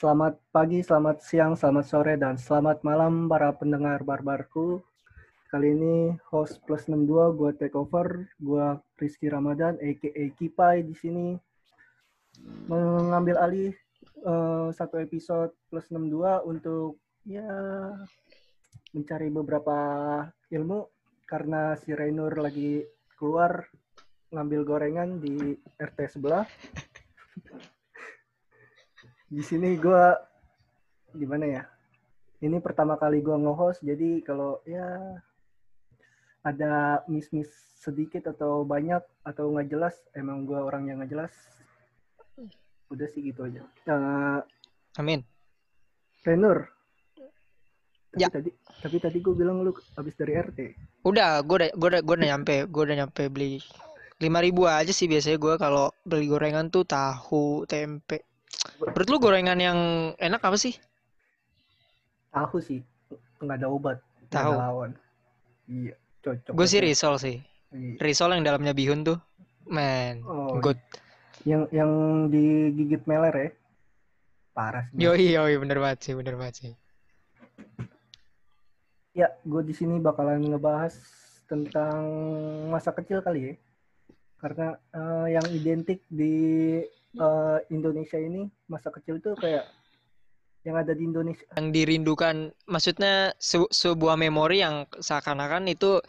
Selamat pagi, selamat siang, selamat sore, dan selamat malam para pendengar barbarku. Kali ini host plus 62 gue take over, gue Rizky Ramadan, aka Kipai di sini mengambil alih uh, satu episode plus 62 untuk ya mencari beberapa ilmu karena si Rainur lagi keluar ngambil gorengan di RT sebelah. Di sini gue gimana ya? Ini pertama kali gue nge-host, jadi kalau ya ada miss-miss sedikit atau banyak atau nggak jelas, emang gue orang yang nggak jelas. Udah sih gitu aja. Uh, Amin. Renur. Tapi Ya. tadi tapi tadi gue bilang lu habis dari RT. Udah, gue udah, gue udah, gue udah nyampe, gue udah nyampe beli lima ribu aja sih biasanya gue kalau beli gorengan tuh tahu, tempe. Menurut lu gorengan yang enak apa sih? Tahu sih, nggak ada obat, Tahu. lawan. Iya, cocok. Gue sih risol sih. Iya. Risol yang dalamnya bihun tuh, man, Oh, good. yang yang digigit meler ya. Parah sih. Yoi, yoi, bener banget sih, bener banget sih. Ya, gue di sini bakalan ngebahas tentang masa kecil kali ya. Karena eh, yang identik di eh, Indonesia ini masa kecil tuh kayak yang ada di Indonesia. Yang dirindukan, maksudnya se- sebuah memori yang seakan-akan itu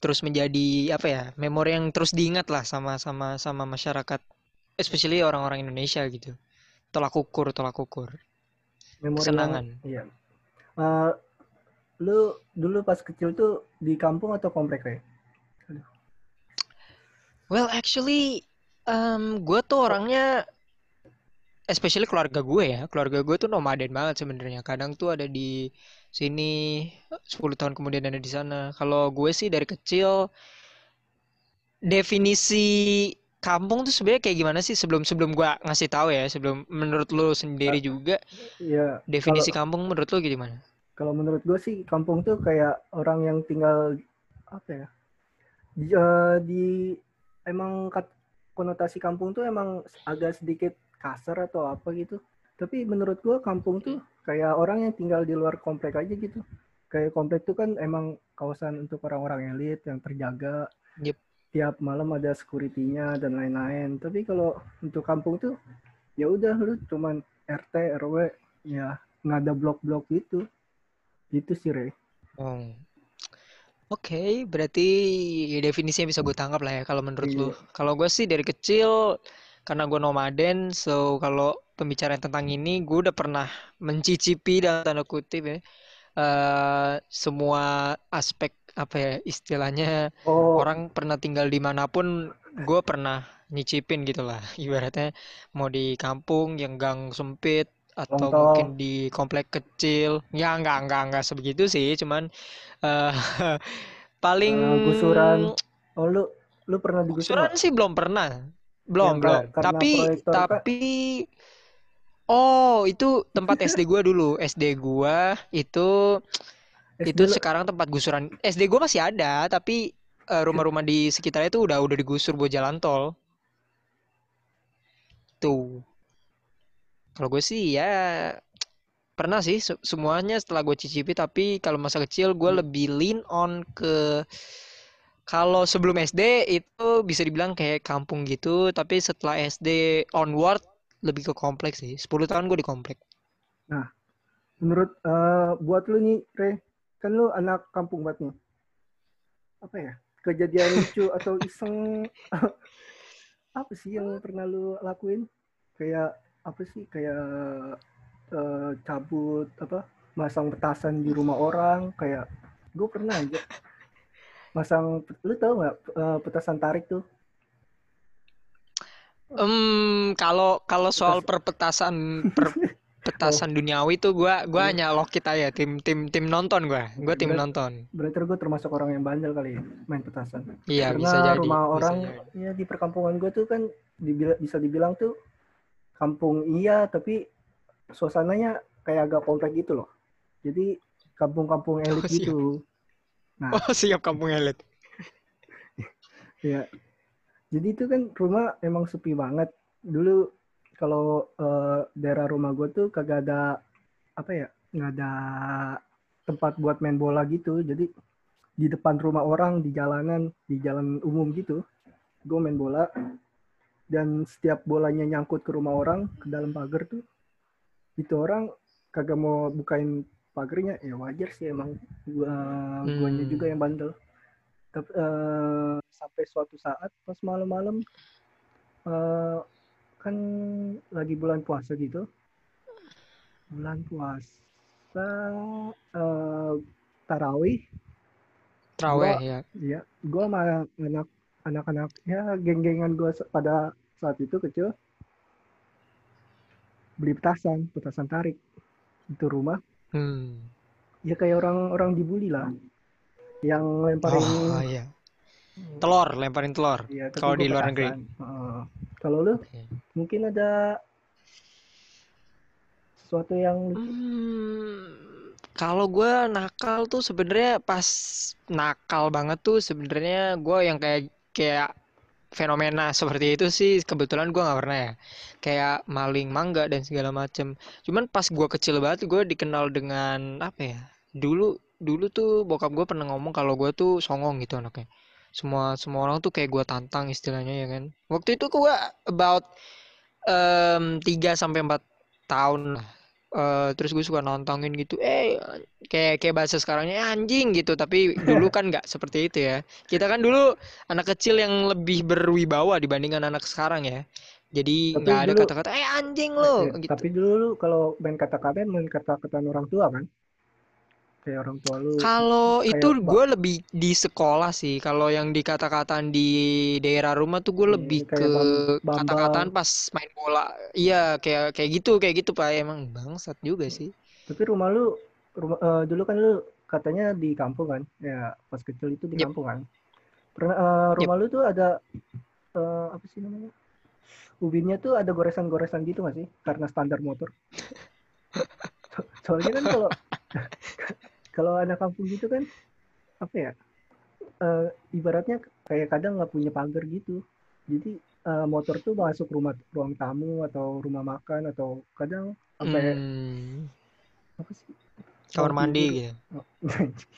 terus menjadi apa ya, memori yang terus diingat lah sama sama sama masyarakat, especially orang-orang Indonesia gitu. Tolak ukur, tolak ukur. Memori Kesenangan. yang- Iya. Eh, lu dulu pas kecil tuh di kampung atau komplek ya? Well, actually, um, gue tuh orangnya, especially keluarga gue ya, keluarga gue tuh nomaden banget sebenarnya. Kadang tuh ada di sini, 10 tahun kemudian ada di sana. Kalau gue sih dari kecil, definisi kampung tuh sebenarnya kayak gimana sih sebelum sebelum gue ngasih tahu ya, sebelum menurut lu sendiri juga, Iya. definisi Kalau kampung menurut lu gimana? kalau menurut gue sih kampung tuh kayak orang yang tinggal apa ya? Di, eh, di emang kat- konotasi kampung tuh emang agak sedikit kasar atau apa gitu. Tapi menurut gue kampung tuh kayak orang yang tinggal di luar komplek aja gitu. Kayak komplek tuh kan emang kawasan untuk orang-orang elit yang terjaga. Yep. Tiap malam ada security-nya dan lain-lain. Tapi kalau untuk kampung tuh ya udah lu cuman RT, RW, ya nggak ada blok-blok gitu. Gitu sih, Rey. Oh. Oke, berarti definisinya bisa gue tangkap lah ya kalau menurut lu. Iya. Kalau gue sih dari kecil karena gue nomaden, so kalau pembicaraan tentang ini gue udah pernah mencicipi dalam tanda kutip ya eh, semua aspek apa ya istilahnya Oh, orang pernah tinggal di mana pun gue pernah nyicipin gitu lah ibaratnya mau di kampung yang gang sempit atau lontong. mungkin di komplek kecil. Ya enggak enggak enggak sebegitu sih. Cuman eh paling Eh, gusuran. Oh, lu lu pernah digusur gusuran nggak? sih belum pernah. Belum Yang belum. tapi proyektor kan? tapi oh itu tempat SD gua dulu. SD gua itu SD itu lu sekarang tempat gusuran. SD gua masih ada tapi eh, rumah-rumah di sekitarnya itu udah udah digusur buat jalan tol. Tuh kalau gue sih ya pernah sih se- semuanya setelah gue cicipi tapi kalau masa kecil gue Hmm. lebih lean on ke kalau sebelum SD itu bisa dibilang kayak kampung gitu tapi setelah SD onward lebih ke kompleks sih 10 tahun gue di komplek Nah, menurut eh, buat lu nih, Re, kan lu anak kampung banget nih. Apa ya? Kejadian lucu atau iseng apa sih yang pernah lu lakuin? Kayak apa sih? Kayak eh, cabut apa? Masang petasan di rumah orang, kayak gue pernah aja masang lu tahu nggak eh, petasan tarik tuh Em, kalau kalau soal Petas- perpetasan per- petasan duniawi tuh gua gua Iya. hanya lokit aja tim tim tim nonton gua gua tim Berat- nonton berarti gue termasuk orang yang bandel kali ya main petasan iya bisa karena jadi rumah bisa orang jadi. ya di perkampungan gue tuh kan bisa dibilang tuh kampung iya tapi suasananya kayak agak komplek gitu loh. Jadi kampung-kampung elit Oh, siap. gitu nah. Oh siap kampung elit. Ya jadi itu kan rumah emang sepi banget. Dulu kalau eh, daerah rumah gue tuh kagak ada apa ya nggak ada tempat buat main bola gitu. Jadi di depan rumah orang di jalanan di jalan umum gitu gue main bola dan setiap bolanya nyangkut ke rumah orang ke dalam pagar tuh itu orang kagak mau bukain pagarnya ya wajar sih emang gua guanya Hmm. juga yang bandel tapi eh, sampai suatu saat pas malam-malam eh, kan lagi bulan puasa gitu bulan puasa eh, tarawih Gua- ya. Iya, gue sama anak anak-anak ya geng-gengan gue pada saat itu kecil beli petasan, petasan tarik itu rumah. Hmm. Ya kayak orang-orang dibully lah, yang lemparin. Oh iya. Telur, lemparin telur. Tapi kalau di luar negeri. Heeh. kalau lu Iya. mungkin ada sesuatu yang. Hmm, kalau gue nakal tuh sebenarnya pas nakal banget tuh sebenarnya gue yang kayak kayak fenomena seperti itu sih kebetulan gue nggak pernah ya. Kayak maling mangga dan segala macem. Cuman pas gue kecil banget gue dikenal dengan apa ya dulu dulu tuh bokap gue pernah ngomong kalau gue tuh songong gitu anaknya. Semua semua orang tuh kayak gue tantang istilahnya ya kan. Waktu itu gue about em, 3 sampai 4 tahun lah Eh, terus gue suka nantangin gitu eh kayak kayak bahasa sekarangnya anjing gitu. Tapi dulu kan nggak seperti itu ya. Kita kan dulu anak kecil yang lebih berwibawa dibandingkan anak sekarang ya. Jadi nggak ada kata-kata eh anjing lo Eh, gitu. Tapi dulu lu kalau main kata-kata main kata-kataan orang tua kan? Kayak orang tua lu. kalau itu gue lebih di sekolah sih kalau yang dikata-kataan di daerah rumah tuh gue Iya, lebih ke kata-kataan pas main bola iya kayak kayak gitu kayak gitu pak emang bangsat juga sih Tapi rumah lu, rumah, eh, dulu kan lu katanya di kampung kan? Ya, pas kecil itu di Yep. kampung kan? Pernah, eh, rumah lu tuh ada, eh, apa sih namanya? Ubinnya tuh ada goresan-goresan gitu nggak sih? Karena standar motor. So- Soalnya kan kalau kalau anak kampung gitu kan, apa ya? eh, ibaratnya kayak kadang nggak punya pagar gitu. Jadi eh, motor tuh masuk rumah ruang tamu atau rumah makan atau kadang sampai Hmm, apa sih? kamar mandi tidur. gitu Oh,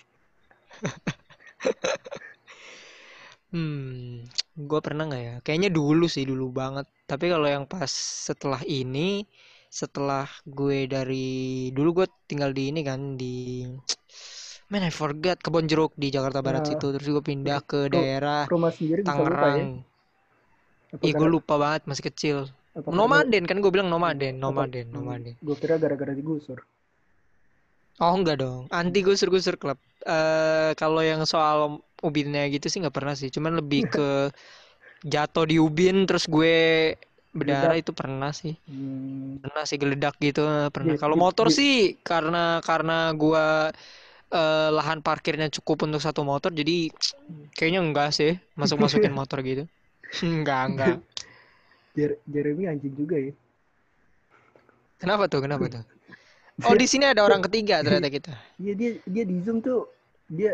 Hmm, gue pernah nggak ya? Kayaknya dulu sih, dulu banget. Tapi kalau yang pas setelah ini, setelah gue dari dulu gue tinggal di ini kan di, man I forgot Kebon Jeruk di Jakarta Barat Nah, situ. Terus gue pindah ke Ru- daerah rumah sendiri ya? Tangerang. Ih, gue gara- lupa banget masih kecil. apa Nomaden kan gue bilang nomaden, nomaden, hmm, nomaden. Gue kira gara-gara digusur. Oh enggak dong, anti gusur-gusur klub. Eh kalau yang soal ubinnya gitu sih nggak pernah sih, cuman lebih ke jatuh di ubin terus gue berdarah itu pernah sih. Hmm, Pernah sih geledak gitu pernah. Di- Kalau di- motor di- sih karena karena gua eh, lahan parkirnya cukup untuk satu motor jadi kayaknya enggak sih masuk-masukin motor gitu. Enggak, enggak. Jer- Jeremy anjing juga ya. Kenapa tuh? Kenapa tuh? Oh, di sini ada orang ketiga ternyata kita. Iya dia dia di zoom tuh dia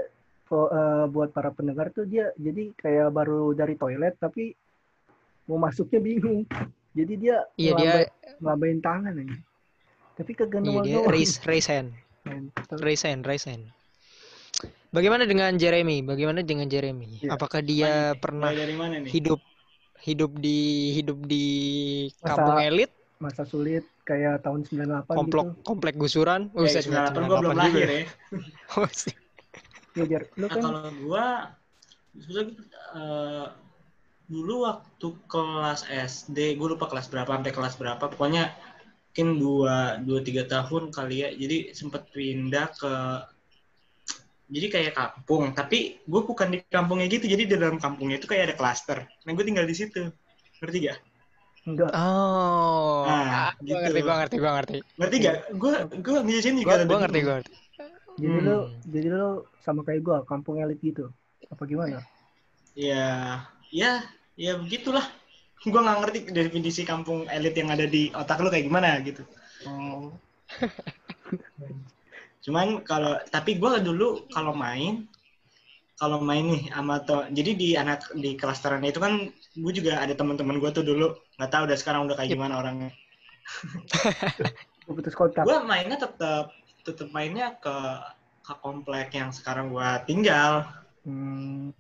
oh, eh, buat para pendengar tuh dia jadi kayak baru dari toilet tapi mau masuknya bingung. Jadi dia Iya, dia ngelambai- ngelambain tangan aja. Tapi kagak iya dia raise raise hand. Raise hand, raise hand. Bagaimana dengan Jeremy? Bagaimana dengan Jeremy? Iya. Apakah dia nih? pernah dari mana nih? hidup hidup di hidup di Masa- kampung elit, Masa sulit kayak tahun 98 komplek gitu. komplek gusuran? Ya, Buset, 98 gue belum 98 lahir ya. ya. Oh, sih. Ya, Jer, lu Nah, kan kalau gua sebetulnya eh, dulu waktu kelas SD, gue lupa kelas berapa sampai kelas berapa, pokoknya mungkin dua dua tiga tahun kali ya. Jadi sempat pindah ke jadi kayak kampung, tapi gue bukan di kampungnya gitu. Jadi di dalam kampungnya itu kayak ada klaster. Nah, gue tinggal di situ. Ngerti gak? enggak Oh, ah, Nah, gua gitu. ngerti, gua ngerti, gua ngerti. Ngerti gak? Gue gue di sini Gua, juga gua ngerti, gua ngerti. jadi lu Hmm. jadi lu sama kayak gua kampung elit gitu. Apa gimana? Ya, ya, ya begitulah. Gue nggak ngerti definisi kampung elit yang ada di otak lu kayak gimana gitu. Oh, Cuman kalau, tapi gue dulu kalau main, kalau main nih sama to, jadi di anak di klasteran itu kan gue juga ada teman-teman gue tuh dulu nggak tahu udah sekarang udah kayak Yep. gimana orangnya. Putus kontak. gue mainnya tetap tetap mainnya ke ke komplek yang sekarang gue tinggal Hmm,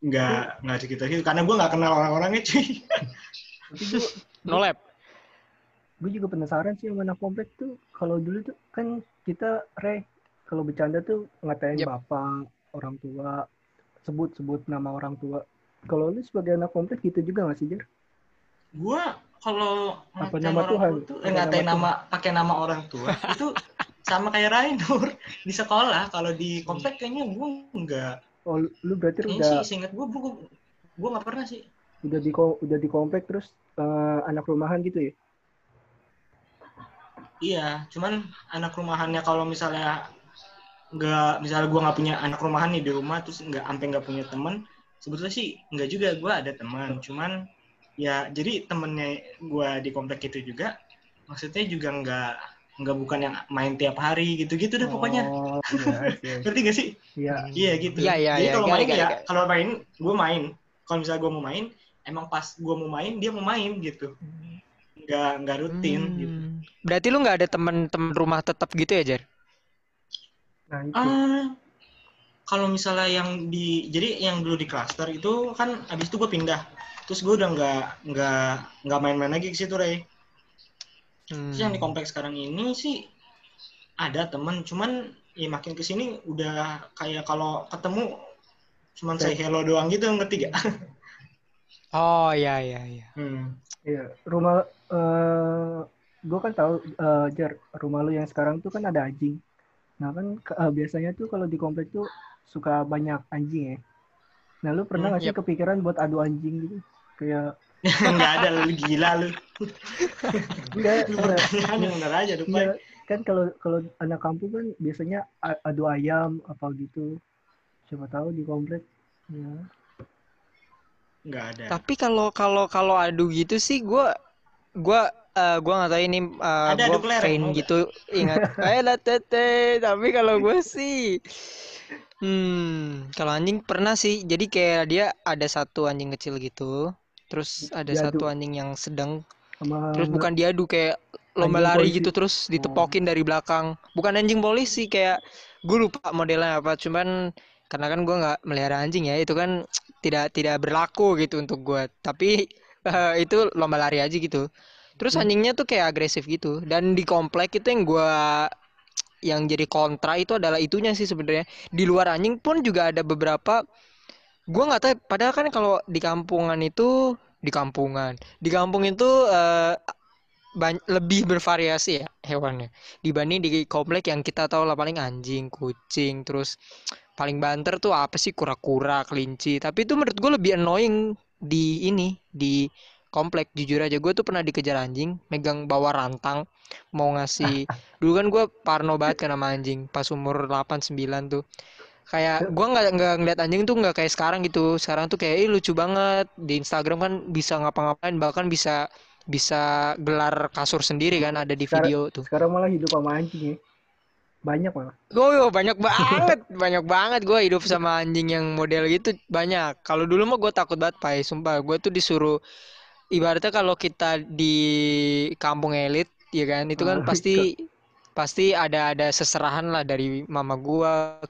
nggak nggak sekitar gitu karena gue nggak kenal orang-orangnya cuy No lab. gue juga penasaran sih sama anak komplek tuh kalau dulu tuh kan kita re kalau bercanda tuh ngatain Yep. bapak orang tua sebut-sebut nama orang tua kalau lu sebagai anak komplek gitu juga gak sih Jar? gue kalau Apa ngatain nama orang Tuhan? tua tuh eh, ngatain nama nama pakai nama orang tua itu sama kayak Rainur di sekolah kalau di komplek kayaknya gue nggak Oh lu berarti kayaknya udah sih seingat gue gue gue nggak pernah sih udah di udah di komplek terus eh, anak rumahan gitu ya? Iya, cuman anak rumahannya kalau misalnya nggak, misalnya gua nggak punya anak rumahan nih di rumah, terus nggak sampai nggak punya teman, sebetulnya sih nggak juga gua ada teman, cuman ya jadi temennya gua di komplek itu juga, maksudnya juga nggak nggak bukan yang main tiap hari gitu-gitu deh pokoknya, Oh iya iya. ngerti gak sih? Iya. Iya gitu. Iya, iya, jadi iya, kalau main ya, kalau main gua main, kalau misalnya gua mau main, emang pas gua mau main dia mau main gitu, nggak nggak rutin Hmm. gitu. Berarti lu nggak ada teman-teman rumah tetap gitu ya, Jar? Nah itu. Ah, kalau misalnya yang di jadi yang dulu di klaster itu kan abis itu gue pindah terus gue udah nggak nggak nggak main-main lagi ke situ Ray Hmm. terus yang di kompleks sekarang ini sih ada temen cuman ya makin ke sini udah kayak kalau ketemu cuman say hello doang gitu ngerti gak? Oh iya iya iya. Hmm. Iya, rumah eh gue kan tahu eh, Jar, rumah lu yang sekarang tuh kan ada anjing. Nah kan eh, biasanya tuh kalau di komplek tuh suka banyak anjing ya. Nah lu pernah Hmm, nggak sih yep. kepikiran buat adu anjing gitu? Kayak nggak ada lu gila lu enggak, lu enggak. pertanyaannya bener aja Iya, Dupai kan kalau kalau anak kampung kan biasanya adu ayam apa gitu. Siapa tahu di komplek. Ya. nggak ada Tapi kalau kalau kalau adu gitu sih gua gua eh, gua nggak tahu ini eh, Ada mau nggak? gitu ingat eh lah tete tapi kalau gue sih hmm kalau anjing pernah sih jadi kayak dia ada satu anjing kecil gitu terus ada Diadu. satu anjing yang sedang Sama terus bukan diadu kayak lomba Anjing lari polisi. gitu terus ditepokin dari belakang bukan anjing polisi kayak gue lupa modelnya apa cuman karena kan gue nggak melihara anjing ya itu kan tidak tidak berlaku gitu untuk gue tapi eh, itu lomba lari aja gitu terus Hmm. anjingnya tuh kayak agresif gitu dan di komplek itu yang gue yang jadi kontra itu adalah itunya sih sebenarnya di luar anjing pun juga ada beberapa gue nggak tahu padahal kan kalau di kampungan itu di kampungan di kampung itu ban- lebih bervariasi ya hewannya dibanding di komplek yang kita tahu lah paling anjing kucing terus paling banter tuh apa sih kura-kura kelinci tapi itu menurut gue lebih annoying di ini di komplek jujur aja gue tuh pernah dikejar anjing megang bawa rantang mau ngasih dulu kan gue parno banget sama anjing pas umur 8 9 tuh kayak gua nggak nggak ngeliat anjing tuh nggak kayak sekarang gitu sekarang tuh kayak ih lucu banget di Instagram kan bisa ngapa-ngapain bahkan bisa bisa gelar kasur sendiri kan ada di Sekarang- video tuh sekarang malah hidup sama anjing ya. Banyak malah. Oh iya, banyak banget, banyak banget gue hidup sama anjing yang model gitu banyak. Kalau dulu mah gue takut banget, Pai. Sumpah, gue tuh disuruh ibaratnya kalau kita di kampung elit, ya kan, itu kan Ah, pasti pasti ada ada seserahan lah dari mama gua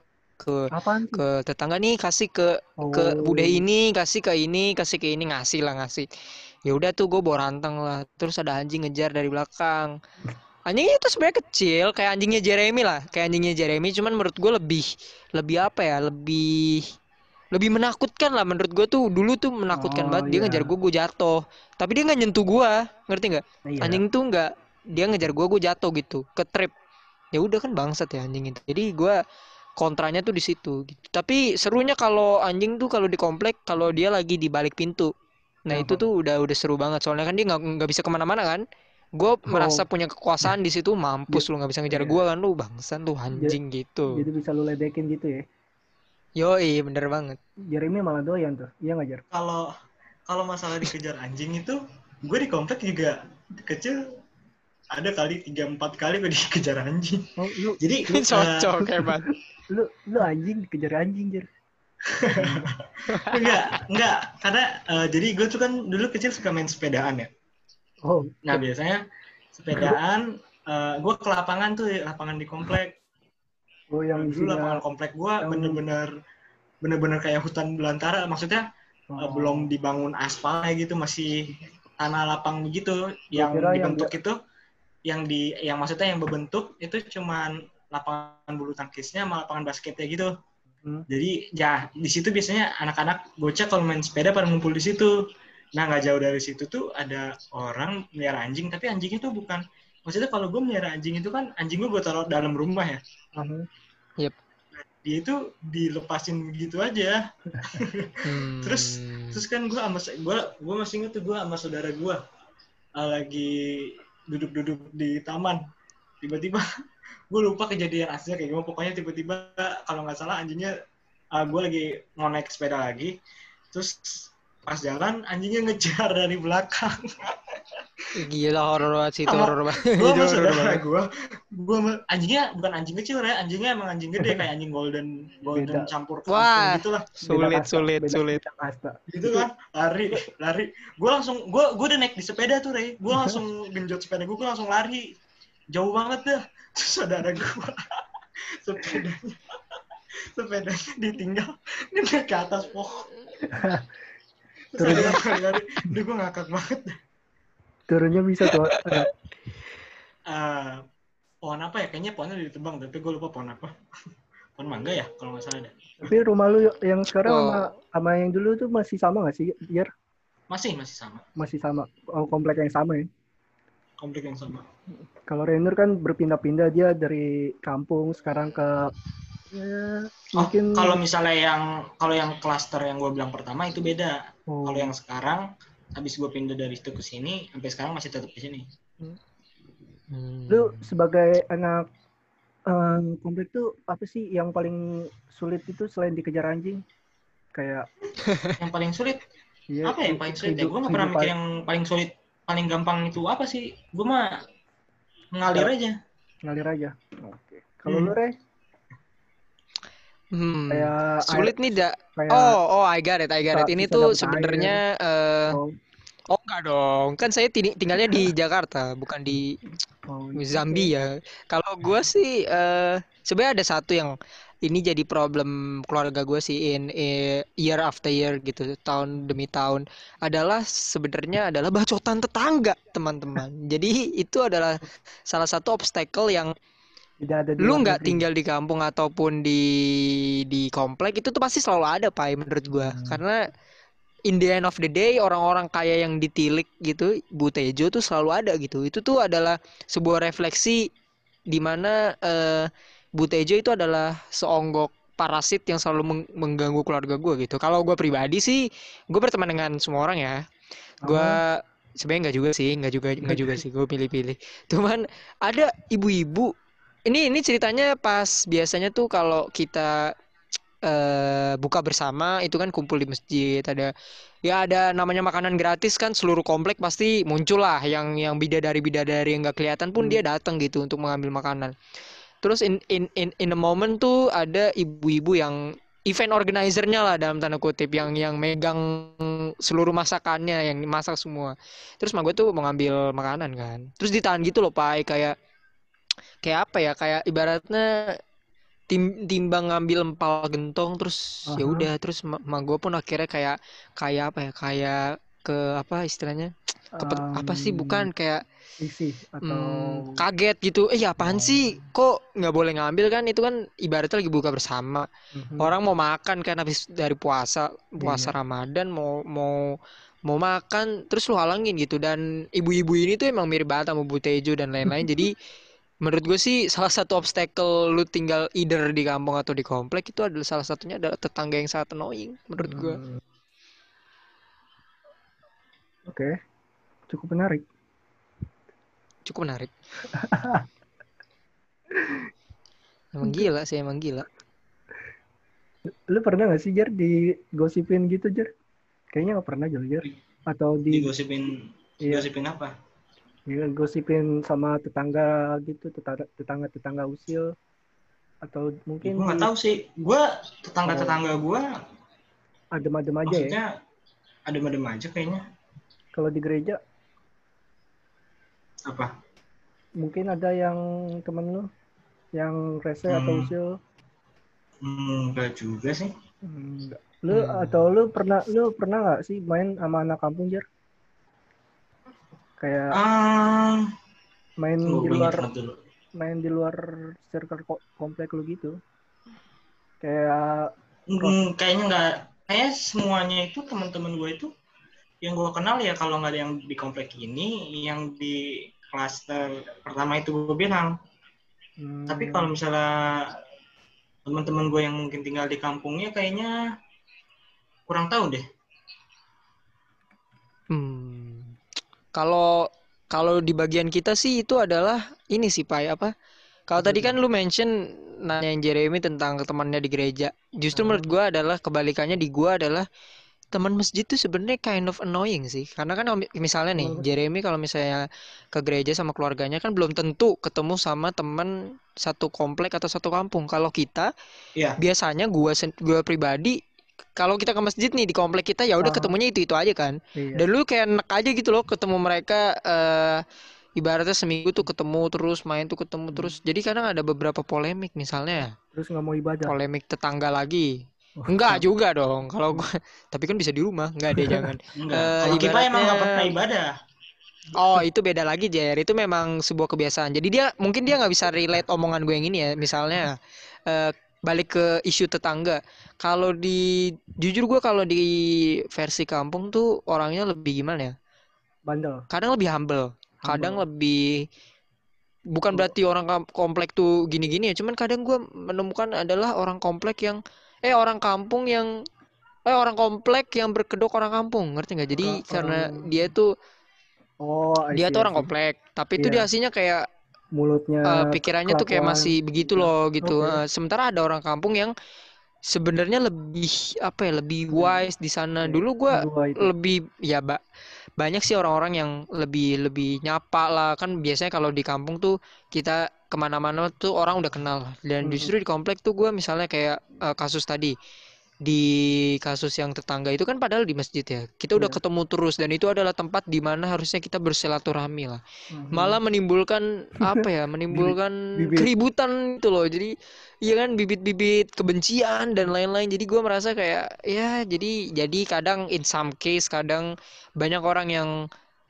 ke Apaan ke tetangga nih kasih ke ke Oh. bude ini, kasih ke ini, kasih ke ini ngasih lah ngasih. Ya udah tuh gue bawa rantang lah. Terus ada anjing ngejar dari belakang. Anjingnya itu sebenarnya kecil, kayak anjingnya Jeremy lah, kayak anjingnya Jeremy. Cuman menurut gue lebih, lebih apa ya, lebih, lebih menakutkan lah. Menurut gue tuh dulu tuh menakutkan Oh, banget. Dia iya. ngejar gue, gue jatuh. Tapi dia nggak nyentuh gue, ngerti nggak? Iya. Anjing tuh nggak, dia ngejar gue, gue jatuh gitu, ke trip. Ya udah kan bangsat ya anjing itu. Jadi gue kontranya tuh di situ. Gitu. Tapi serunya kalau anjing tuh kalau di komplek, kalau dia lagi di balik pintu. Nah itu Kenapa? tuh udah udah seru banget. Soalnya kan dia nggak nggak bisa ke mana-mana kan. Gue merasa punya kekuasaan di situ. Mampus lu nggak bisa ngejar Iya. gue kan lu bangsan tuh anjing gitu. Jadi bisa lu ledekin gitu ya. Yoi bener banget. Jeremy malah doyan tuh. Iya nggak Jer? kalau kalau masalah dikejar anjing itu gue di komplek juga kecil ada kali tiga empat kali gue dikejar anjing. Oh, lu jadi eh, Cocok hebat. lu lu anjing dikejar anjing Jer. enggak enggak. Karena eh, jadi gue tuh kan dulu kecil suka main sepedaan ya. Oh, nah biasanya sepedaan uh, gue ke lapangan tuh lapangan di komplek. Oh yang dulu lapangan komplek gue yang- bener-bener bener-bener kayak hutan belantara. Maksudnya uh, Oh. belum dibangun aspal kayak gitu masih tanah lapang begitu yang kira yang dibentuk itu yang di yang maksudnya yang berbentuk itu cuman lapangan bulu tangkisnya sama lapangan basketnya gitu Hmm. jadi ya di situ biasanya anak-anak bocah kalau main sepeda pada ngumpul di situ nah nggak jauh dari situ tuh ada orang melihara anjing tapi anjingnya tuh bukan maksudnya kalau gue melihara anjing itu kan anjing gue gue taruh dalam rumah ya Aha. dia itu dilepasin gitu aja Hmm. Terus- terus kan gue sama gue gue masih inget tuh gue sama saudara gue uh, lagi duduk-duduk di taman. Tiba-tiba gue lupa kejadian aslinya kayak gimana. Pokoknya tiba-tiba kalau nggak salah anjingnya uh, gue lagi mau naik sepeda lagi. Terus pas jalan anjingnya ngejar dari belakang Gila horor banget sih itu horor banget. gue sama horor saudara gue gue anjingnya bukan anjing kecil ya anjingnya emang anjing gede kayak anjing golden golden Beda. campur Wah. gitu lah Sulit kasta, sulit beda- sulit. kasta. gitu kan lari lari gue langsung gue gue udah naik di sepeda tuh Rey gue langsung genjot sepeda gue gue langsung lari jauh banget dah terus saudara gue sepedanya sepedanya ditinggal dia naik ke atas pohon terus Duh, gue ngakak banget dah. Turunnya bisa tuh. ada. Eh, pohon apa ya kayaknya pohonnya udah ditebang tapi gue lupa pohon apa pohon mangga ya kalau nggak salah ada Tapi rumah lu yang sekarang Oh. sama sama yang dulu tuh masih sama nggak sih, Jer? masih masih sama Masih sama. Oh, komplek yang sama ya. komplek yang sama Kalau Rainer kan berpindah-pindah dia dari kampung sekarang ke ya, Oh, mungkin kalau misalnya yang kalau yang klaster yang gue bilang pertama itu beda Oh, Kalau yang sekarang, habis gue pindah dari situ ke sini, sampai sekarang masih tetap di sini. Hmm. lu sebagai anak em, komplek tuh apa sih yang paling sulit itu selain dikejar anjing? Kayak Yang paling sulit, ya, apa ya yang paling sulit? Ya, gue nggak pernah mikir yang paling sulit, paling gampang itu apa sih? Gue mah ngalir aja. ngalir aja. Oke. Kalau Hmm. lu Rey, Hmm. kayak Sulit nih dak. kayak Oh, oh, I got it, I got it. Ini tuh air. sebenarnya eh, oh, oh enggak dong. Kan saya tinggalnya di Jakarta, bukan di oh, Zambia. Kalau gue sih eh sebenarnya ada satu yang ini jadi problem keluarga gue sih in eh, year after year gitu, tahun demi tahun adalah sebenarnya adalah bacotan tetangga, teman-teman. Jadi itu adalah salah satu obstacle yang tidak ada di lu nggak tinggal di kampung ataupun di di komplek itu tuh pasti selalu ada pai menurut gua Hmm. karena in the end of the day orang-orang kaya yang ditilik gitu Butejo tuh selalu ada gitu. Itu tuh adalah sebuah refleksi di mana eh, Butejo itu adalah seonggok parasit yang selalu meng- mengganggu keluarga gua gitu. Kalau gua pribadi sih gue berteman dengan semua orang ya. Gua sebenarnya nggak juga sih nggak juga nggak juga sih gue pilih-pilih. Cuman ada ibu-ibu ini ini ceritanya pas biasanya tuh kalau kita eh buka bersama itu kan kumpul di masjid ada ya ada namanya makanan gratis kan seluruh komplek pasti muncul lah yang yang bidadari bidadari yang nggak kelihatan pun Hmm. dia datang gitu untuk mengambil makanan. Terus in in in in a moment tuh ada ibu-ibu yang event organizer-nya lah dalam tanda kutip yang yang megang seluruh masakannya yang masak semua. Terus mak gue tuh mau ngambil makanan kan. Terus ditahan gitu loh pai kayak kayak apa ya kayak ibaratnya tim timbang ngambil empal gentong terus ya Aha. udah terus ma, gue pun akhirnya kayak kayak apa ya kayak ke apa istilahnya kepet, apa sih bukan kayak isi atau hmm, kaget gitu eh ya apaan Oh. sih kok nggak boleh ngambil kan itu kan ibaratnya lagi buka bersama Mhm. orang mau makan kan habis dari puasa puasa Iya. Ramadan mau mau mau makan terus lu halangin gitu dan ibu-ibu ini tuh emang mirip banget sama Bu Tejo dan lain-lain jadi menurut gue sih salah satu obstacle lu tinggal either di kampung atau di komplek itu adalah salah satunya adalah tetangga yang sangat annoying menurut gue Hmm. Oke, cukup menarik. cukup menarik emang gila sih emang gila Lu pernah gak sih Jer digosipin gitu Jer? Kayaknya gak pernah Jer, Jer. Atau di Digosipin, iya, digosipin apa? Iya, gosipin sama tetangga gitu, tetangga tetangga tetangga usil atau mungkin Gue nggak tahu sih. Gue tetangga-tetangga gue, adem-adem aja ya. maksudnya adem-adem aja kayaknya. Kalau di gereja Apa? mungkin ada yang temen lu yang rese atau Hmm. usil Hmm, enggak juga sih. Hmm, enggak. Lu Hmm. atau lu pernah lu pernah nggak sih main sama anak kampung Jar? Kayak Ah, main di luar main di luar circle ko- komplek lu gitu. Kayak Hmm, kayaknya enggak. Kayaknya semuanya itu teman-teman gue itu yang gue kenal ya kalau nggak ada yang di komplek ini, yang di klaster pertama itu gue bilang. hmm, Tapi kalau misalnya teman-teman gue yang mungkin tinggal di kampungnya kayaknya kurang tahu deh. Hmm. Kalau kalau di bagian kita sih itu adalah ini sih Pai apa? Kalau tadi kan lu mention nanyain Jeremy tentang temannya di gereja. Justru menurut gua adalah kebalikannya di gua adalah teman masjid tuh sebenarnya kind of annoying sih. Karena kan misalnya nih? Jeremy kalau misalnya ke gereja sama keluarganya kan belum tentu ketemu sama teman satu komplek atau satu kampung. Kalau kita Iya. biasanya gua gua pribadi kalau kita ke masjid nih di komplek kita ya udah ketemunya itu-itu aja kan. iya. Dan lu kayak enak aja gitu loh ketemu mereka eh ibaratnya seminggu tuh ketemu terus main tuh ketemu Hmm. terus. Jadi kadang ada beberapa polemik misalnya Terus nggak mau ibadah. polemik tetangga lagi. Oh, Enggak juga dong kalau gua tapi kan bisa di rumah. Enggak deh jangan. Enggak. Kalau kita emang nggak pernah ibadah. Oh itu beda lagi Jer. Itu memang sebuah kebiasaan. Jadi dia mungkin dia nggak bisa relate omongan gue yang ini ya. Misalnya eh, balik ke isu tetangga. Kalau di jujur gue kalau di versi kampung tuh orangnya lebih gimana ya? Bandel. kadang lebih humble kadang Humble. lebih bukan berarti orang komplek tuh gini-gini ya cuman kadang gue menemukan adalah orang komplek yang eh orang kampung yang eh orang komplek yang berkedok orang kampung ngerti nggak jadi Orang- karena dia tuh Oh, I dia see, tuh orang komplek tapi itu Iya. dia aslinya kayak mulutnya eh, pikirannya tuh kayak masih begitu loh gitu. Oke. Eh, sementara ada orang kampung yang sebenarnya lebih apa ya lebih wise di sana. dulu gue lebih ya ba- banyak sih orang-orang yang lebih lebih nyapa lah. Kan biasanya kalau di kampung tuh kita ke mana-mana tuh orang udah kenal. Dan Mhm. justru di komplek tuh gue misalnya kayak eh, kasus tadi di kasus yang tetangga itu kan padahal di masjid ya kita udah Iya. ketemu terus dan itu adalah tempat di mana harusnya kita bersilaturahmi lah Mhm. malah menimbulkan apa ya menimbulkan Bibit. keributan itu loh jadi iya kan bibit-bibit kebencian dan lain-lain jadi gua merasa kayak ya jadi jadi kadang in some case kadang banyak orang yang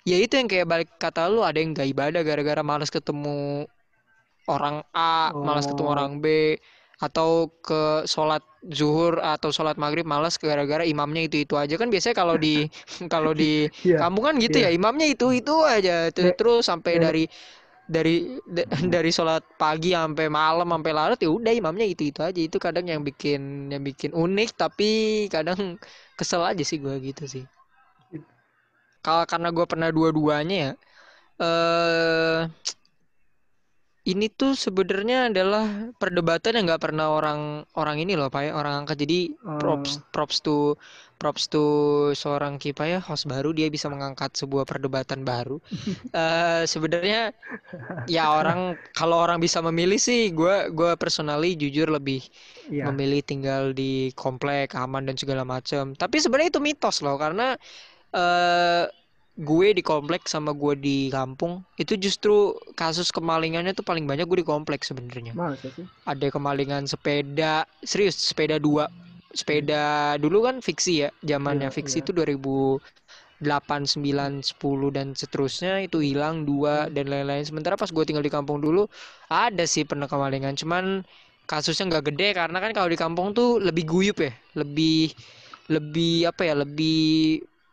ya itu yang kayak balik kata lu ada yang gak ibadah gara-gara malas ketemu orang A malas ketemu Oh. orang B atau ke sholat zuhur atau sholat maghrib malas gara-gara imamnya itu itu aja kan biasanya kalau di kalau di Iya. kampung kan gitu Iya. ya imamnya itu itu aja Ter- Nek, terus sampai nek. dari dari da- dari sholat pagi sampai malam sampai larut ya udah imamnya itu itu aja itu kadang yang bikin yang bikin unik tapi kadang kesel aja sih gua gitu sih kalau karena gua pernah dua-duanya ya eh ini tuh sebenarnya adalah perdebatan yang nggak pernah orang orang ini loh pak ya orang angkat. Jadi props Eh, props to props to seorang kipa ya host baru dia bisa mengangkat sebuah perdebatan baru. Eh sebenarnya ya orang kalau orang bisa memilih sih gue gue personally jujur lebih iya. memilih tinggal di komplek aman dan segala macam tapi sebenarnya itu mitos loh karena eh gue di komplek sama gue di kampung itu justru kasus kemalingannya tuh paling banyak gue di komplek sebenarnya. Ada kemalingan sepeda serius sepeda dua. Sepeda dulu kan fiksi ya zamannya Iya, fiksi iya. itu 2008 9 10 dan seterusnya itu hilang dua dan lain-lain. Sementara pas gue tinggal di kampung dulu ada sih pernah kemalingan cuman kasusnya nggak gede karena kan kalau di kampung tuh lebih guyup ya lebih lebih apa ya lebih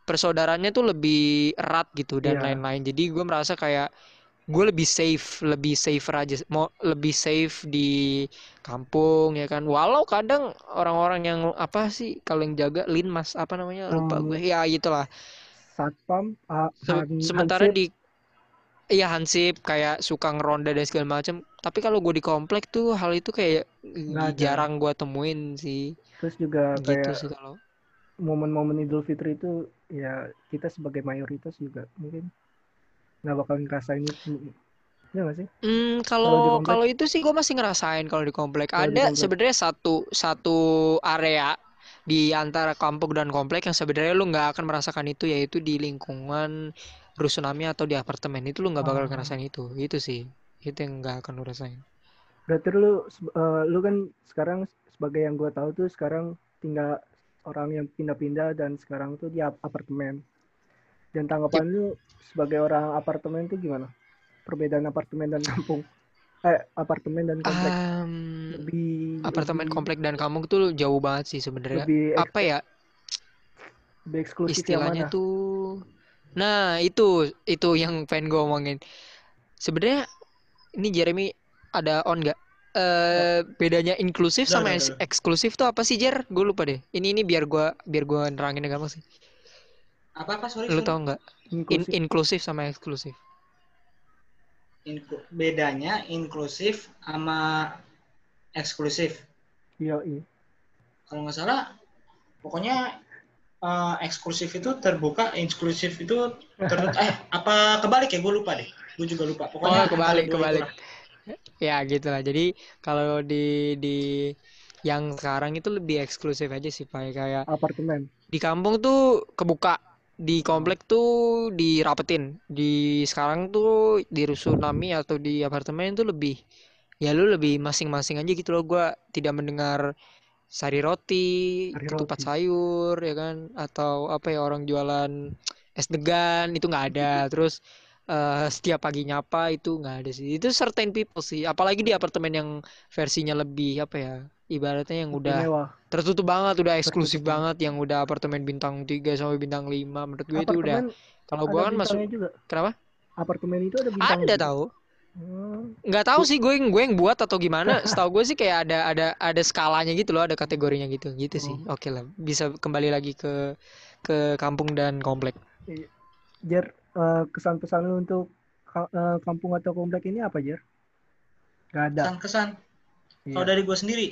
persaudaranya tuh lebih erat gitu dan Iya. lain-lain. Jadi gue merasa kayak gue lebih safe lebih safer aja mau lebih safe di kampung ya kan. Walau kadang orang-orang yang apa sih kalau yang jaga linmas apa namanya lupa gue ya gitulah. Satpam, ah, Se- sementara Hansip, di iya hansip kayak suka ngeronda dan segala macam tapi kalau gue di komplek tuh hal itu kayak Nggak jarang gue temuin sih. Terus juga gitu kayak sih kalau. momen-momen Idul Fitri itu ya kita sebagai mayoritas juga mungkin nggak bakal ngerasain itu. Ya nggak sih? Hmm, Kalau kalau itu sih gue masih ngerasain kalau di komplek. Di Ada sebenarnya satu satu area di antara kampung dan komplek yang sebenarnya lu nggak akan merasakan itu yaitu di lingkungan rusunami atau di apartemen itu lu nggak bakal Ah. ngerasain itu itu sih itu yang nggak akan lu rasain Berarti lu eh, lu kan sekarang sebagai yang gue tahu tuh sekarang tinggal orang yang pindah-pindah dan sekarang tuh di ap- apartemen. Dan tanggapan lu sebagai orang apartemen tuh gimana? Perbedaan apartemen dan kampung. Eh, apartemen dan komplek Am, lebih apartemen lebih, komplek dan kampung tuh jauh banget sih sebenarnya apa ya lebih eksklusif istilahnya mana? tuh nah itu itu yang pengen gue omongin sebenarnya ini Jeremy ada on nggak eh bedanya inklusif Udah, sama eks- udah. eksklusif tuh apa sih Jer gue lupa deh ini ini biar gua biar gua nerangin gampang sih Apa apa sorry? lu sorry. tau nggak In- Inklusif. sama eksklusif Inklu- bedanya inklusif sama eksklusif. Iya, iya. Kalau nggak salah, pokoknya eh, eksklusif itu terbuka, inklusif itu tertutup. eh apa kebalik ya? Gue lupa deh. Gue juga lupa. Oh, Pokoknya kebalik, antara dua kebalik. itulah. Ya gitu lah jadi kalau di di yang sekarang itu lebih eksklusif aja sih pak. Kayak Apartemen. di kampung tuh kebuka di komplek tuh dirapetin. Di sekarang tuh di rusunami atau di apartemen tuh lebih ya lu lebih masing-masing aja gitu loh. Gua tidak mendengar sari roti Sari ketupat roti. sayur ya kan? Atau apa ya orang jualan es degan itu nggak ada. Terus eh, setiap pagi nyapa itu nggak ada sih itu certain people sih apalagi di apartemen yang versinya lebih apa ya ibaratnya yang udah Mewah. tertutup banget udah eksklusif Tertutup banget yang udah apartemen bintang 3 sampai bintang 5 menurut gue itu udah kalau gua kan masuk juga. kenapa Apartemen itu ada bintang. ada tahu Hmm. nggak tahu sih gue yang gue yang buat atau gimana setahu gue sih kayak ada ada ada skalanya gitu loh ada kategorinya gitu gitu sih Oh. oke lah bisa kembali lagi ke ke kampung dan komplek Jer, eh, kesan pesan lu untuk eh, kampung atau komplek ini apa, Jer? Gak ada. Kesan-kesan. Iya. Kalau dari gue sendiri,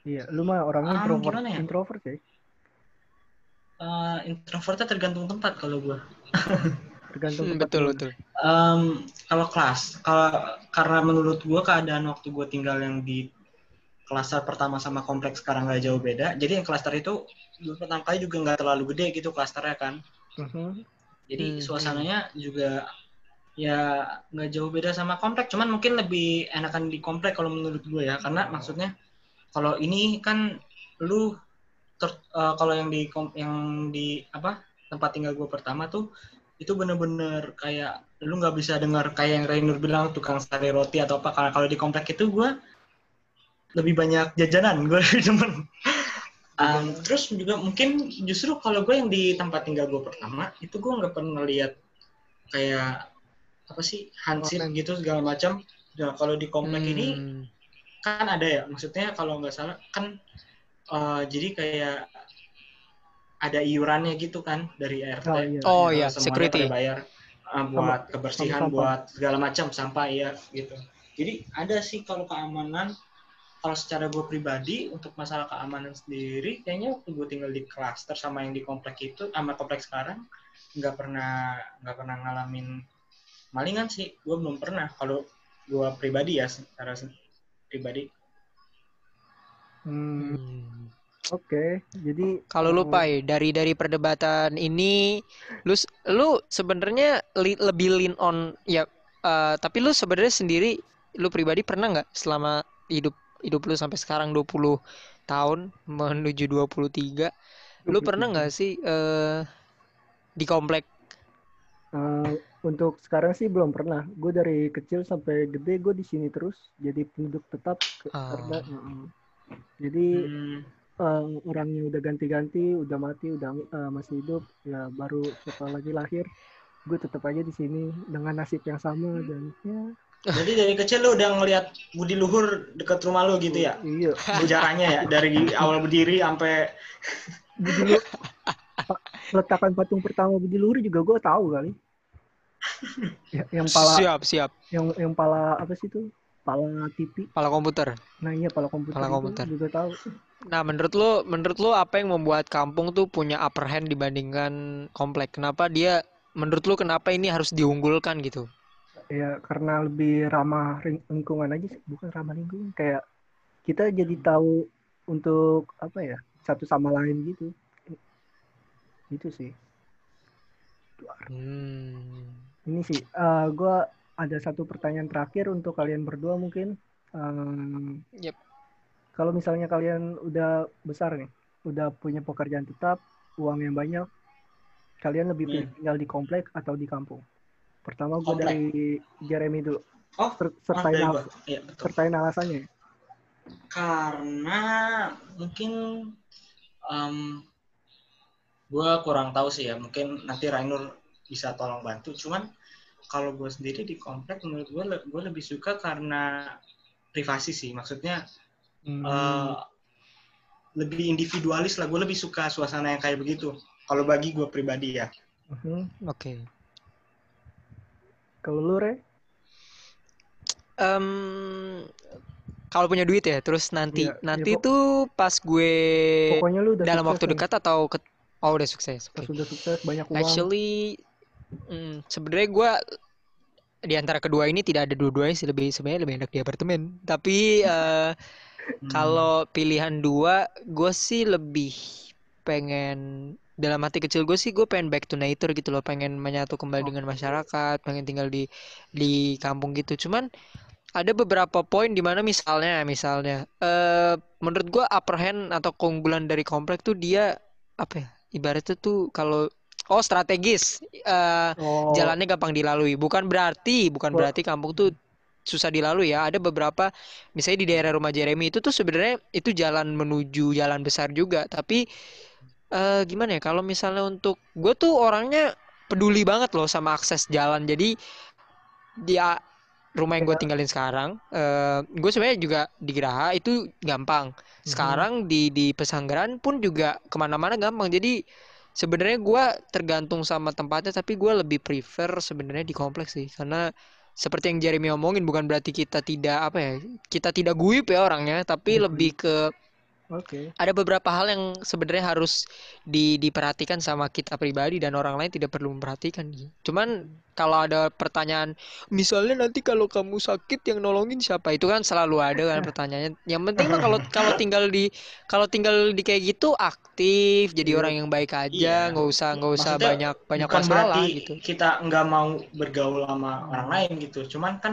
Iya, lu mah orangnya Ah, introvert, ya? introvert ya. eh, introvertnya tergantung tempat kalau gue. Tergantung Hmm, tempat betul betul Em, kalau kelas, kalau karena menurut gue keadaan waktu gue tinggal yang di klaster pertama sama kompleks sekarang nggak jauh beda. Jadi yang klaster itu dulu pertama kali juga nggak terlalu gede gitu klasternya kan. Mhm. Jadi Hmm, suasananya juga ya nggak jauh beda sama komplek. Cuman mungkin lebih enakan di komplek kalau menurut gue ya. Karena maksudnya kalau ini kan lu ter- eh, kalau yang di yang di apa tempat tinggal gue pertama tuh itu bener-bener kayak lu nggak bisa dengar kayak yang Rainur bilang tukang sari roti atau apa karena kalau di komplek itu gue lebih banyak jajanan gue demen Um, terus juga mungkin justru kalau gue yang di tempat tinggal gue pertama itu gue nggak pernah lihat kayak apa sih hansip gitu segala macam nah kalau di komplek ini Hmm, kan ada ya maksudnya kalau nggak salah kan eh, jadi kayak ada iurannya gitu kan dari RT Oh, iya. Oh, Eh, iya, semuanya security. bayar eh, buat kebersihan sampah. buat segala macam sampah ya gitu jadi ada sih kalau keamanan kalau secara gue pribadi untuk masalah keamanan sendiri kayaknya waktu gue tinggal di klaster sama yang di komplek itu sama kompleks sekarang nggak pernah nggak pernah ngalamin malingan sih gue belum pernah kalau gue pribadi ya secara pribadi Hmm. Oke, jadi Kalau lu eh, Pai, dari dari perdebatan ini, lu lu sebenarnya li- lebih lean on ya, eh, tapi lu sebenarnya sendiri, lu pribadi pernah nggak selama hidup hidup lu sampai sekarang 20 tahun menuju 23, lu pernah nggak sih eh di komplek? eh, untuk sekarang sih belum pernah. Gue dari kecil sampai gede gue di sini terus jadi penduduk tetap ke- Ah. karena mm, jadi Hmm, eh, orangnya udah ganti-ganti, udah mati, udah eh, masih hidup, ya baru setelah lagi lahir, gue tetap aja di sini dengan nasib yang sama dan ya jadi dari kecil lu udah ngelihat Budi Luhur deket rumah lu gitu ya iya. sejarahnya ya dari awal berdiri sampai Budi Luhur, peletakan patung pertama Budi Luhur juga gue tahu kali. Ya, yang pala, Siap, siap. yang yang pala apa sih itu? Pala TV. Pala komputer. Nah iya pala komputer Pala komputer. juga tahu. Nah, menurut lu, menurut lu apa yang membuat kampung tuh punya upper hand dibandingkan komplek? Kenapa dia, menurut lu kenapa ini harus diunggulkan gitu? Ya karena lebih ramah lingkungan aja sih, bukan ramah lingkungan. Kayak kita jadi tahu untuk apa ya satu sama lain gitu. Itu sih. Hmm. ini sih, eh gue ada satu pertanyaan terakhir untuk kalian berdua mungkin. Um, Yep. Kalau misalnya kalian udah besar nih, udah punya pekerjaan tetap, uang yang banyak, kalian lebih pilih Hmm. tinggal di komplek atau di kampung? Pertama gue Komplek. dari Jeremy dulu. Oh, Ser- oh, sertain, al-. Iya, betul. sertain alasannya. Karena mungkin em gue kurang tahu sih ya. Mungkin nanti Rainur bisa tolong bantu. Cuman kalau gue sendiri di komplek menurut gue gue lebih suka karena privasi sih. Maksudnya Hmm. eh, lebih individualis lah. Gue lebih suka suasana yang kayak begitu. Kalau bagi gue pribadi ya. Mhm. Oke. Kalau lu, Re? Em, kalau punya duit ya, terus nanti iya, nanti pok- tuh pas gue Pokoknya lu udah dalam waktu nih. dekat atau ke oh udah sukses. Pas Oke. udah sukses, banyak uang. Actually, mm, sebenarnya gue di antara kedua ini tidak ada dua-duanya sih lebih sebenarnya lebih enak di apartemen. Tapi Hmm. kalau pilihan dua, gue sih lebih pengen dalam hati kecil gue sih gue pengen back to nature gitu loh, pengen menyatu kembali dengan masyarakat, pengen tinggal di di kampung gitu. Cuman ada beberapa poin di mana misalnya misalnya eh menurut gue upper hand atau keunggulan dari komplek tuh dia apa ya? Ibaratnya tuh kalau oh strategis eh Oh, jalannya gampang dilalui. Bukan berarti, bukan berarti kampung tuh susah dilalui ya. Ada beberapa, misalnya di daerah rumah Jeremy itu tuh sebenarnya itu jalan menuju jalan besar juga. Tapi eh gimana ya? Kalau misalnya untuk gue tuh orangnya peduli banget loh sama akses jalan. Jadi dia rumah yang gue Ya. tinggalin sekarang, eh gue sebenarnya juga di Geraha itu gampang. Sekarang di di Pesanggeran pun juga ke mana-mana gampang. Jadi sebenarnya gue tergantung sama tempatnya, tapi gue lebih prefer sebenarnya di kompleks sih, karena seperti yang Jeremy omongin bukan berarti kita tidak apa ya, kita tidak guip ya orangnya, tapi Mhm. lebih ke Oke. ada beberapa hal yang sebenarnya harus di, diperhatikan sama kita pribadi dan orang lain tidak perlu memperhatikan. Cuman kalau ada pertanyaan, misalnya nanti kalau kamu sakit yang nolongin siapa? Itu kan selalu ada kan pertanyaannya. Yang penting mah kalau kalau tinggal di kalau tinggal di kayak gitu aktif, jadi Iya. orang yang baik aja, Iya. nggak usah nggak usah Maksudnya banyak banyak bukan masalah berarti gitu. kita nggak mau bergaul sama orang lain gitu cuman kan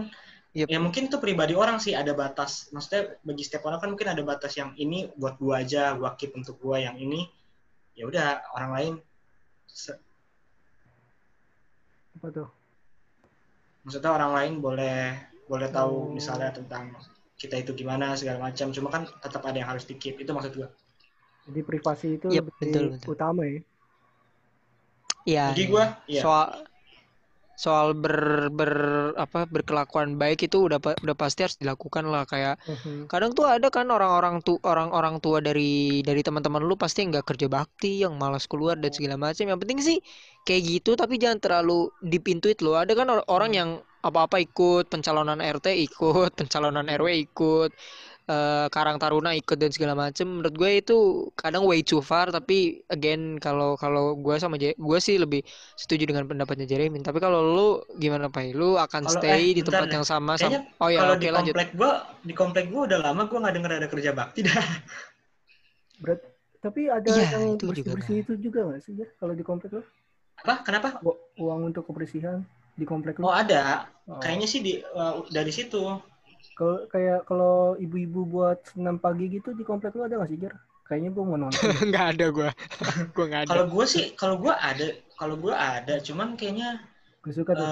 Yep. ya mungkin itu pribadi orang sih ada batas maksudnya bagi setiap orang kan mungkin ada batas yang ini buat gua aja gua keep untuk gua yang ini ya udah orang lain se- Apa tuh? maksudnya orang lain boleh boleh tahu Oh. misalnya tentang kita itu gimana segala macam cuma kan tetap ada yang harus di keep itu maksud gua Jadi privasi itu Yep, lebih betul, betul. utama ya. Iya. Bagi iya. gua, iya. Soal soal ber ber apa berkelakuan baik itu udah udah pasti harus dilakukan lah kayak Mhm. kadang tuh ada kan orang-orang tu orang-orang tua dari dari teman-teman lu pasti nggak kerja bakti yang malas keluar dan segala macam yang penting sih kayak gitu tapi jangan terlalu deep into it lo ada kan or- orang yang apa-apa ikut pencalonan RT ikut pencalonan RW ikut eh, Karang Taruna ikut dan segala macam menurut gue itu kadang way too far tapi again kalau kalau gue sama Je- gue sih lebih setuju dengan pendapatnya Jeremy tapi kalau lu gimana Pai lu akan Kalau- stay eh, di bentar tempat yang sama Kayaknya sama oh ya kalau oke di lanjut komplek gua di komplek gua udah lama gua nggak denger ada kerja bakti dah Berat. Tapi ada Iya, yang itu juga bersih-bersih itu juga nggak sih, Jar? Kalau di komplek lo? apa kenapa Uang untuk kebersihan di komplek oh lo? ada Oh. kayaknya sih di uh, dari situ Kalau kayak kalau ibu-ibu buat senam pagi gitu di komplek lo ada nggak sih, Jar? Kayaknya gue mau nonton. nggak ada gue gue nggak ada Kalau gue sih, kalau gue ada, kalau gue ada, cuman kayaknya Gue suka tuh.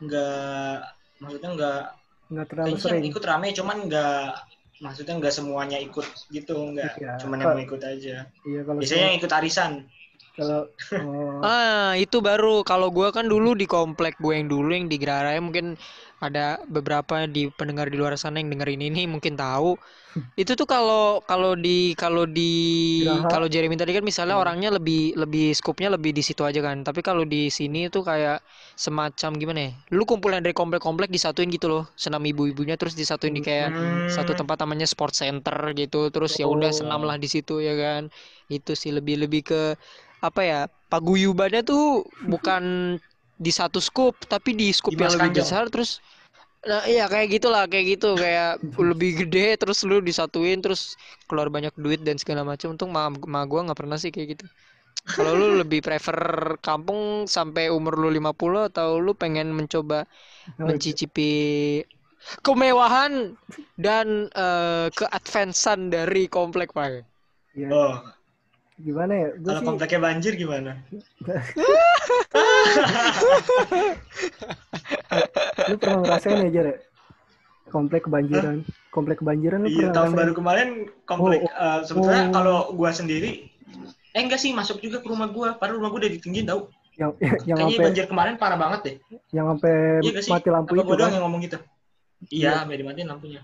nggak, maksudnya nggak, Nggak terlalu sering. ikut rame, cuman nggak, maksudnya nggak semuanya ikut gitu, nggak, Iya. cuman yang mau ikut aja. Iya kalau Biasanya yang ikut arisan. Kalau oh, Ah, itu baru kalau gua kan dulu di komplek gue yang dulu yang di Geraraya mungkin ada beberapa di pendengar di luar sana yang dengerin ini mungkin tahu. Itu tuh kalau kalau di kalau di kalau Jeremy tadi kan misalnya Hmm. orangnya lebih lebih skupnya lebih di situ aja kan. Tapi kalau di sini tuh kayak semacam gimana ya? Lu kumpulan dari komplek-komplek disatuin gitu loh. Senam ibu-ibunya terus disatuin di kayak Hmm, satu tempat namanya sport center gitu terus ya udah Oh. senam lah di situ ya kan itu sih lebih lebih ke apa ya paguyubannya tuh bukan di satu scoop tapi di scoop yang lebih Kanjeng. besar terus nah iya kayak gitulah kayak gitu kayak lebih gede terus lu disatuin terus keluar banyak duit dan segala macam untung ma, ma gua nggak pernah sih kayak gitu Kalau lu lebih prefer kampung sampai umur lu 50 atau lu pengen mencoba Oh, mencicipi kemewahan dan eh, keadvancean dari komplek Pak? Iya. Oh, Gimana ya? Kalau sih kompleknya banjir gimana? lu pernah ngerasain ya Jar ya? Komplek kebanjiran. Komplek kebanjiran lu Iya, pernah tahun ngerasain? baru kemarin komplek Oh, eh, sebetulnya oh. kalau gua sendiri eh enggak sih masuk juga ke rumah gua. Padahal rumah gua udah ditinggiin tau. yang yang Kayaknya sampai banjir kemarin parah banget deh. yang sampai Iya mati lampu Apa itu kan. yang ngomong gitu? Iya, sampai dimatiin lampunya.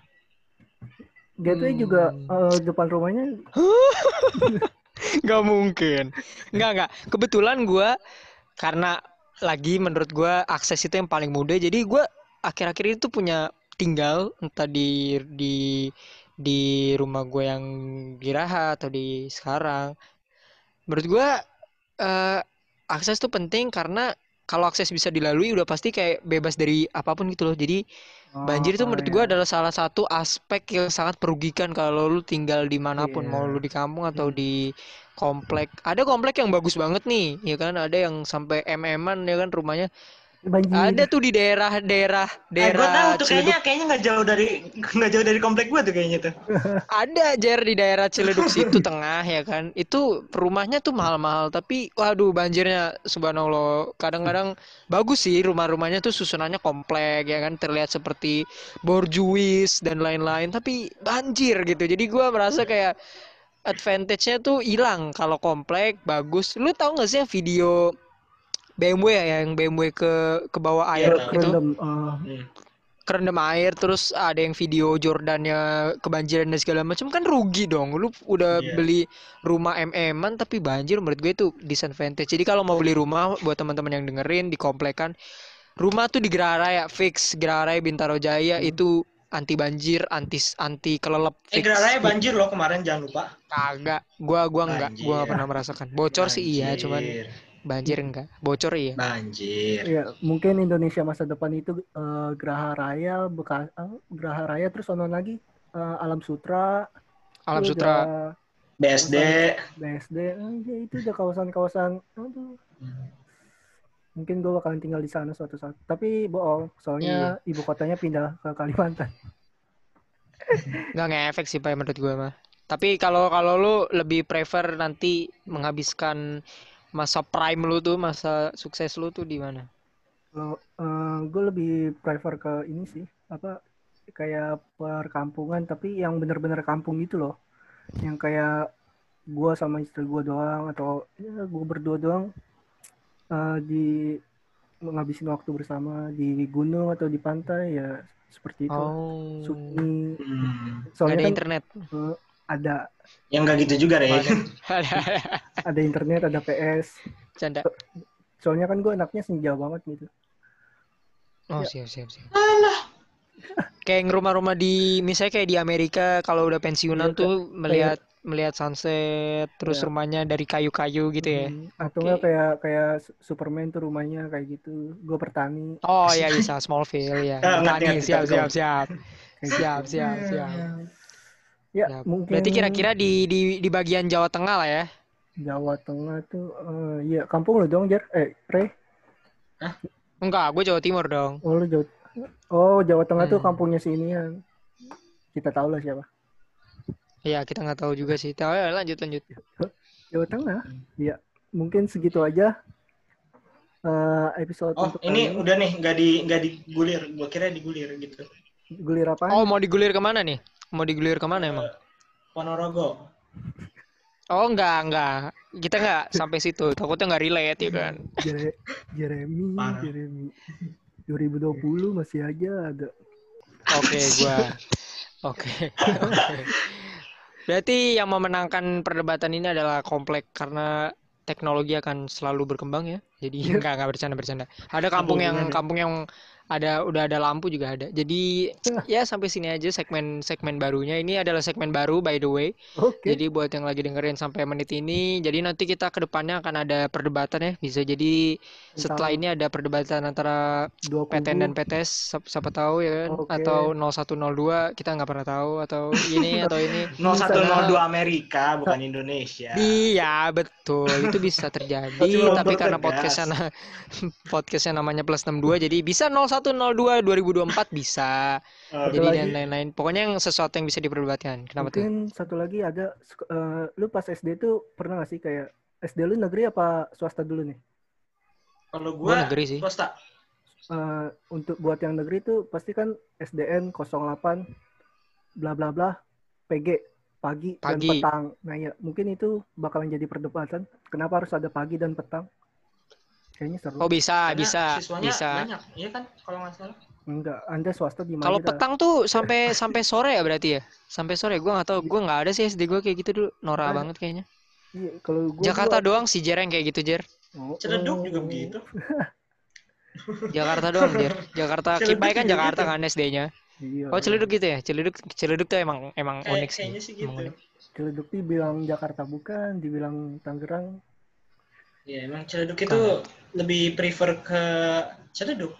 Dia tuh juga Hmm. eh, depan rumahnya Nggak mungkin. Nggak, nggak. Kebetulan gua karena lagi menurut gua akses itu yang paling mudah. Jadi gua akhir-akhir itu punya tinggal entah di di di rumah gue yang Giraha atau di sekarang. Menurut gua eh, akses tuh penting karena kalau akses bisa dilalui udah pasti kayak bebas dari apa pun gitu loh. Jadi banjir itu Oh, menurut iya. gua adalah salah satu aspek yang sangat merugikan kalau lu tinggal di mana pun, mau Iya. lu di kampung atau Hmm. di komplek. Ada komplek yang bagus banget nih, ya kan? Ada yang sampai mm-an ya kan rumahnya. banjir. Ada tuh di daerah-daerah Eh, gua tahu daerah tuh Ciledug. kayaknya kayaknya nggak jauh dari nggak jauh dari komplek gua tuh kayaknya tuh. Ada Jer di daerah Ciledug situ tengah ya kan. Itu rumahnya tuh mahal-mahal tapi waduh banjirnya subhanallah. Kadang-kadang bagus sih rumah-rumahnya tuh susunannya komplek ya kan terlihat seperti borjuis dan lain-lain tapi banjir gitu. Jadi gua merasa kayak advantage-nya tuh hilang. Kalau komplek bagus. Lu tahu nggak sih yang video BMW ya? Yang BMW ke ke bawah Iya, air tahu. itu kerendam kerendam air terus ada yang video Jordannya kebanjiran dan segala macam kan rugi dong. Lu udah Iya. beli rumah MM-an tapi banjir menurut gue itu disadvantage. Jadi kalau mau beli rumah buat teman-teman yang dengerin di komplekan rumah tuh di Geraha Raya fix. Geraha Raya Bintaro Jaya Hmm. itu anti banjir anti anti kelelep Eh, Geraraya banjir loh kemarin jangan lupa. kagak gua gua enggak gua nggak Banjir. pernah merasakan bocor sih iya cuman Banjir. banjir enggak bocor iya banjir. ya mungkin Indonesia masa depan itu eh, Geraha Raya bekas eh, Geraha Raya terus ono lagi eh, Alam Sutra Alam Sutra udah BSD. BSD eh, ya itu udah kawasan-kawasan aduh mungkin gue bakalan tinggal di sana suatu saat. Tapi bohong soalnya Iya. ibu kotanya pindah ke Kalimantan. Nggak ngefek sih pak menurut gue mah. Tapi kalau kalau lu lebih prefer nanti menghabiskan masa prime lu tuh masa sukses lu tuh di mana? Kalau gue lebih prefer ke ini sih, apa kayak perkampungan tapi yang bener-bener kampung gitu loh. Yang kayak gue sama istri gue doang atau ya gue berdua doang eh, di ngabisin waktu bersama di gunung atau di pantai ya seperti itu. oh Sunyi. Hmm. Soalnya ada kan internet eh, ada Yang nggak gitu juga deh. ada ada internet, ada PS. canda Soalnya kan gue anaknya senja banget gitu. oh Ya. siap siap siap kayak rumah-rumah di misalnya kayak di Amerika kalau udah pensiunan Iya, tuh melihat melihat sunset terus Iya. rumahnya dari kayu-kayu gitu ya Hmm, Atau nggak kayak kayak Superman tuh rumahnya kayak gitu. Gue pertani. oh ya bisa Smallville ya ngerti, Tani ngerti, siap ngerti. siap siap Kayak siap siap siap Ya, Siap. mungkin Berarti kira-kira di di di bagian Jawa Tengah lah ya. Jawa Tengah tuh eh iya, kampung lo dong, Jar. Eh, Re. Enggak, gue Jawa Timur dong. Oh, lu Jawa Oh, Jawa Tengah tuh Hmm. kampungnya si ini ya. Kita tahu lah siapa. Iya, kita nggak tahu juga sih. Tahu ya, lanjut lanjut. Jawa Tengah. Iya, mungkin segitu aja eh episode Oh, untuk ini kali udah nih nggak di nggak digulir. Gua kira digulir gitu. gulir apa? Oh, mau digulir ke mana nih? Mau digulir ke mana emang? Ponorogo. Oh, enggak, enggak. Kita nggak sampai situ. Takutnya nggak relate ya kan. Jere- Jeremy, Parah. Jeremy. 2020 masih aja ada. Oke, gua. Oke. Oke. Berarti yang memenangkan perdebatan ini adalah komplek karena teknologi akan selalu berkembang ya. Jadi enggak enggak bercanda bercanda. Ada kampung yang kampung yang ada udah ada lampu juga ada. Jadi ya sampai sini aja segmen segmen barunya. Ini adalah segmen baru by the way. Oke. Jadi buat yang lagi dengerin sampai menit ini, jadi nanti kita ke depannya akan ada perdebatan ya. Bisa jadi setelah Tentang ini ada perdebatan antara dua PTN dan. PTS siapa, tahu ya kan Oke. atau 0102 kita nggak pernah tahu atau ini atau ini 0102 Amerika bukan Indonesia. Iya betul itu bisa terjadi tapi karena podcastnya podcastnya namanya plus 62 jadi bisa 0102 2024 bisa Satu jadi lagi. dan lain-lain pokoknya yang sesuatu yang bisa diperdebatkan kenapa tuh Mungkin satu lagi ada sek- eh, lu pas SD tuh pernah gak sih kayak SD lu negeri apa swasta dulu nih? Kalau gua gua negeri sih swasta. Eh, untuk buat yang negeri tuh pasti kan SDN 08 bla bla bla PG pagi, dan Pagi. petang. Nah ya mungkin itu bakalan jadi perdebatan. Kenapa harus ada pagi dan petang? Kayaknya seru. oh bisa Karena bisa siswanya bisa banyak, iya kan? Kalau nggak salah. Enggak, Anda swasta di mana? kalau petang tuh sampai sampai sore ya berarti ya sampai sore gua nggak tahu gua nggak ada sih SD gua kayak gitu dulu norak Ada. banget kayaknya Iya, kalau gua Jakarta dulu- doang si Jer yang kayak gitu Jer Oh, Celeduk oh. juga begitu. Jakarta doang Jer Jakarta Ciledug Kipai kan juga Jakarta gitu. kan SD-nya Iya. oh Ciledug gitu ya Ciledug Ciledug tuh emang emang Kayak, unik sih kayaknya sih emang gitu. unik. Ciledug dibilang Jakarta bukan, dibilang Tangerang. Iya, emang Ciledug itu lebih prefer ke Ciledug.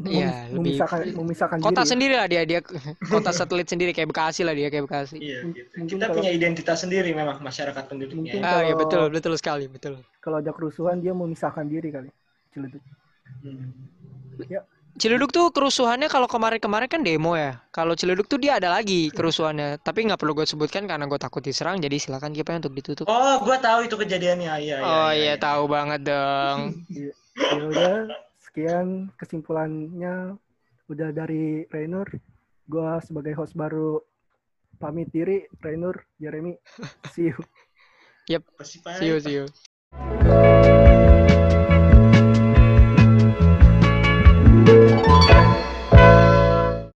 Iya, lebih- memisahkan memisahkan kota diri. sendiri lah dia dia kota satelit sendiri kayak Bekasi lah dia kayak Bekasi Iya, gitu. mungkin Kita kalau- punya identitas sendiri memang masyarakat penduduknya. Mungkin- ah ya betul betul sekali betul Kalau ada kerusuhan dia memisahkan diri kali. Ciledug. Hmm. Ciledug tuh kerusuhannya kalau kemarin-kemarin kan demo ya kalau Ciledug tuh dia ada lagi kerusuhannya tapi nggak perlu gue sebutkan karena gue takut diserang jadi silakan kita untuk ditutup Oh, gua tahu itu kejadiannya. Iya, iya. oh iya iya, tahu banget dong Iya. Ya udah, sekian kesimpulannya udah dari Rainur. Gua sebagai host baru pamit diri, Rainur, Jeremy. See you. Pak. see you see you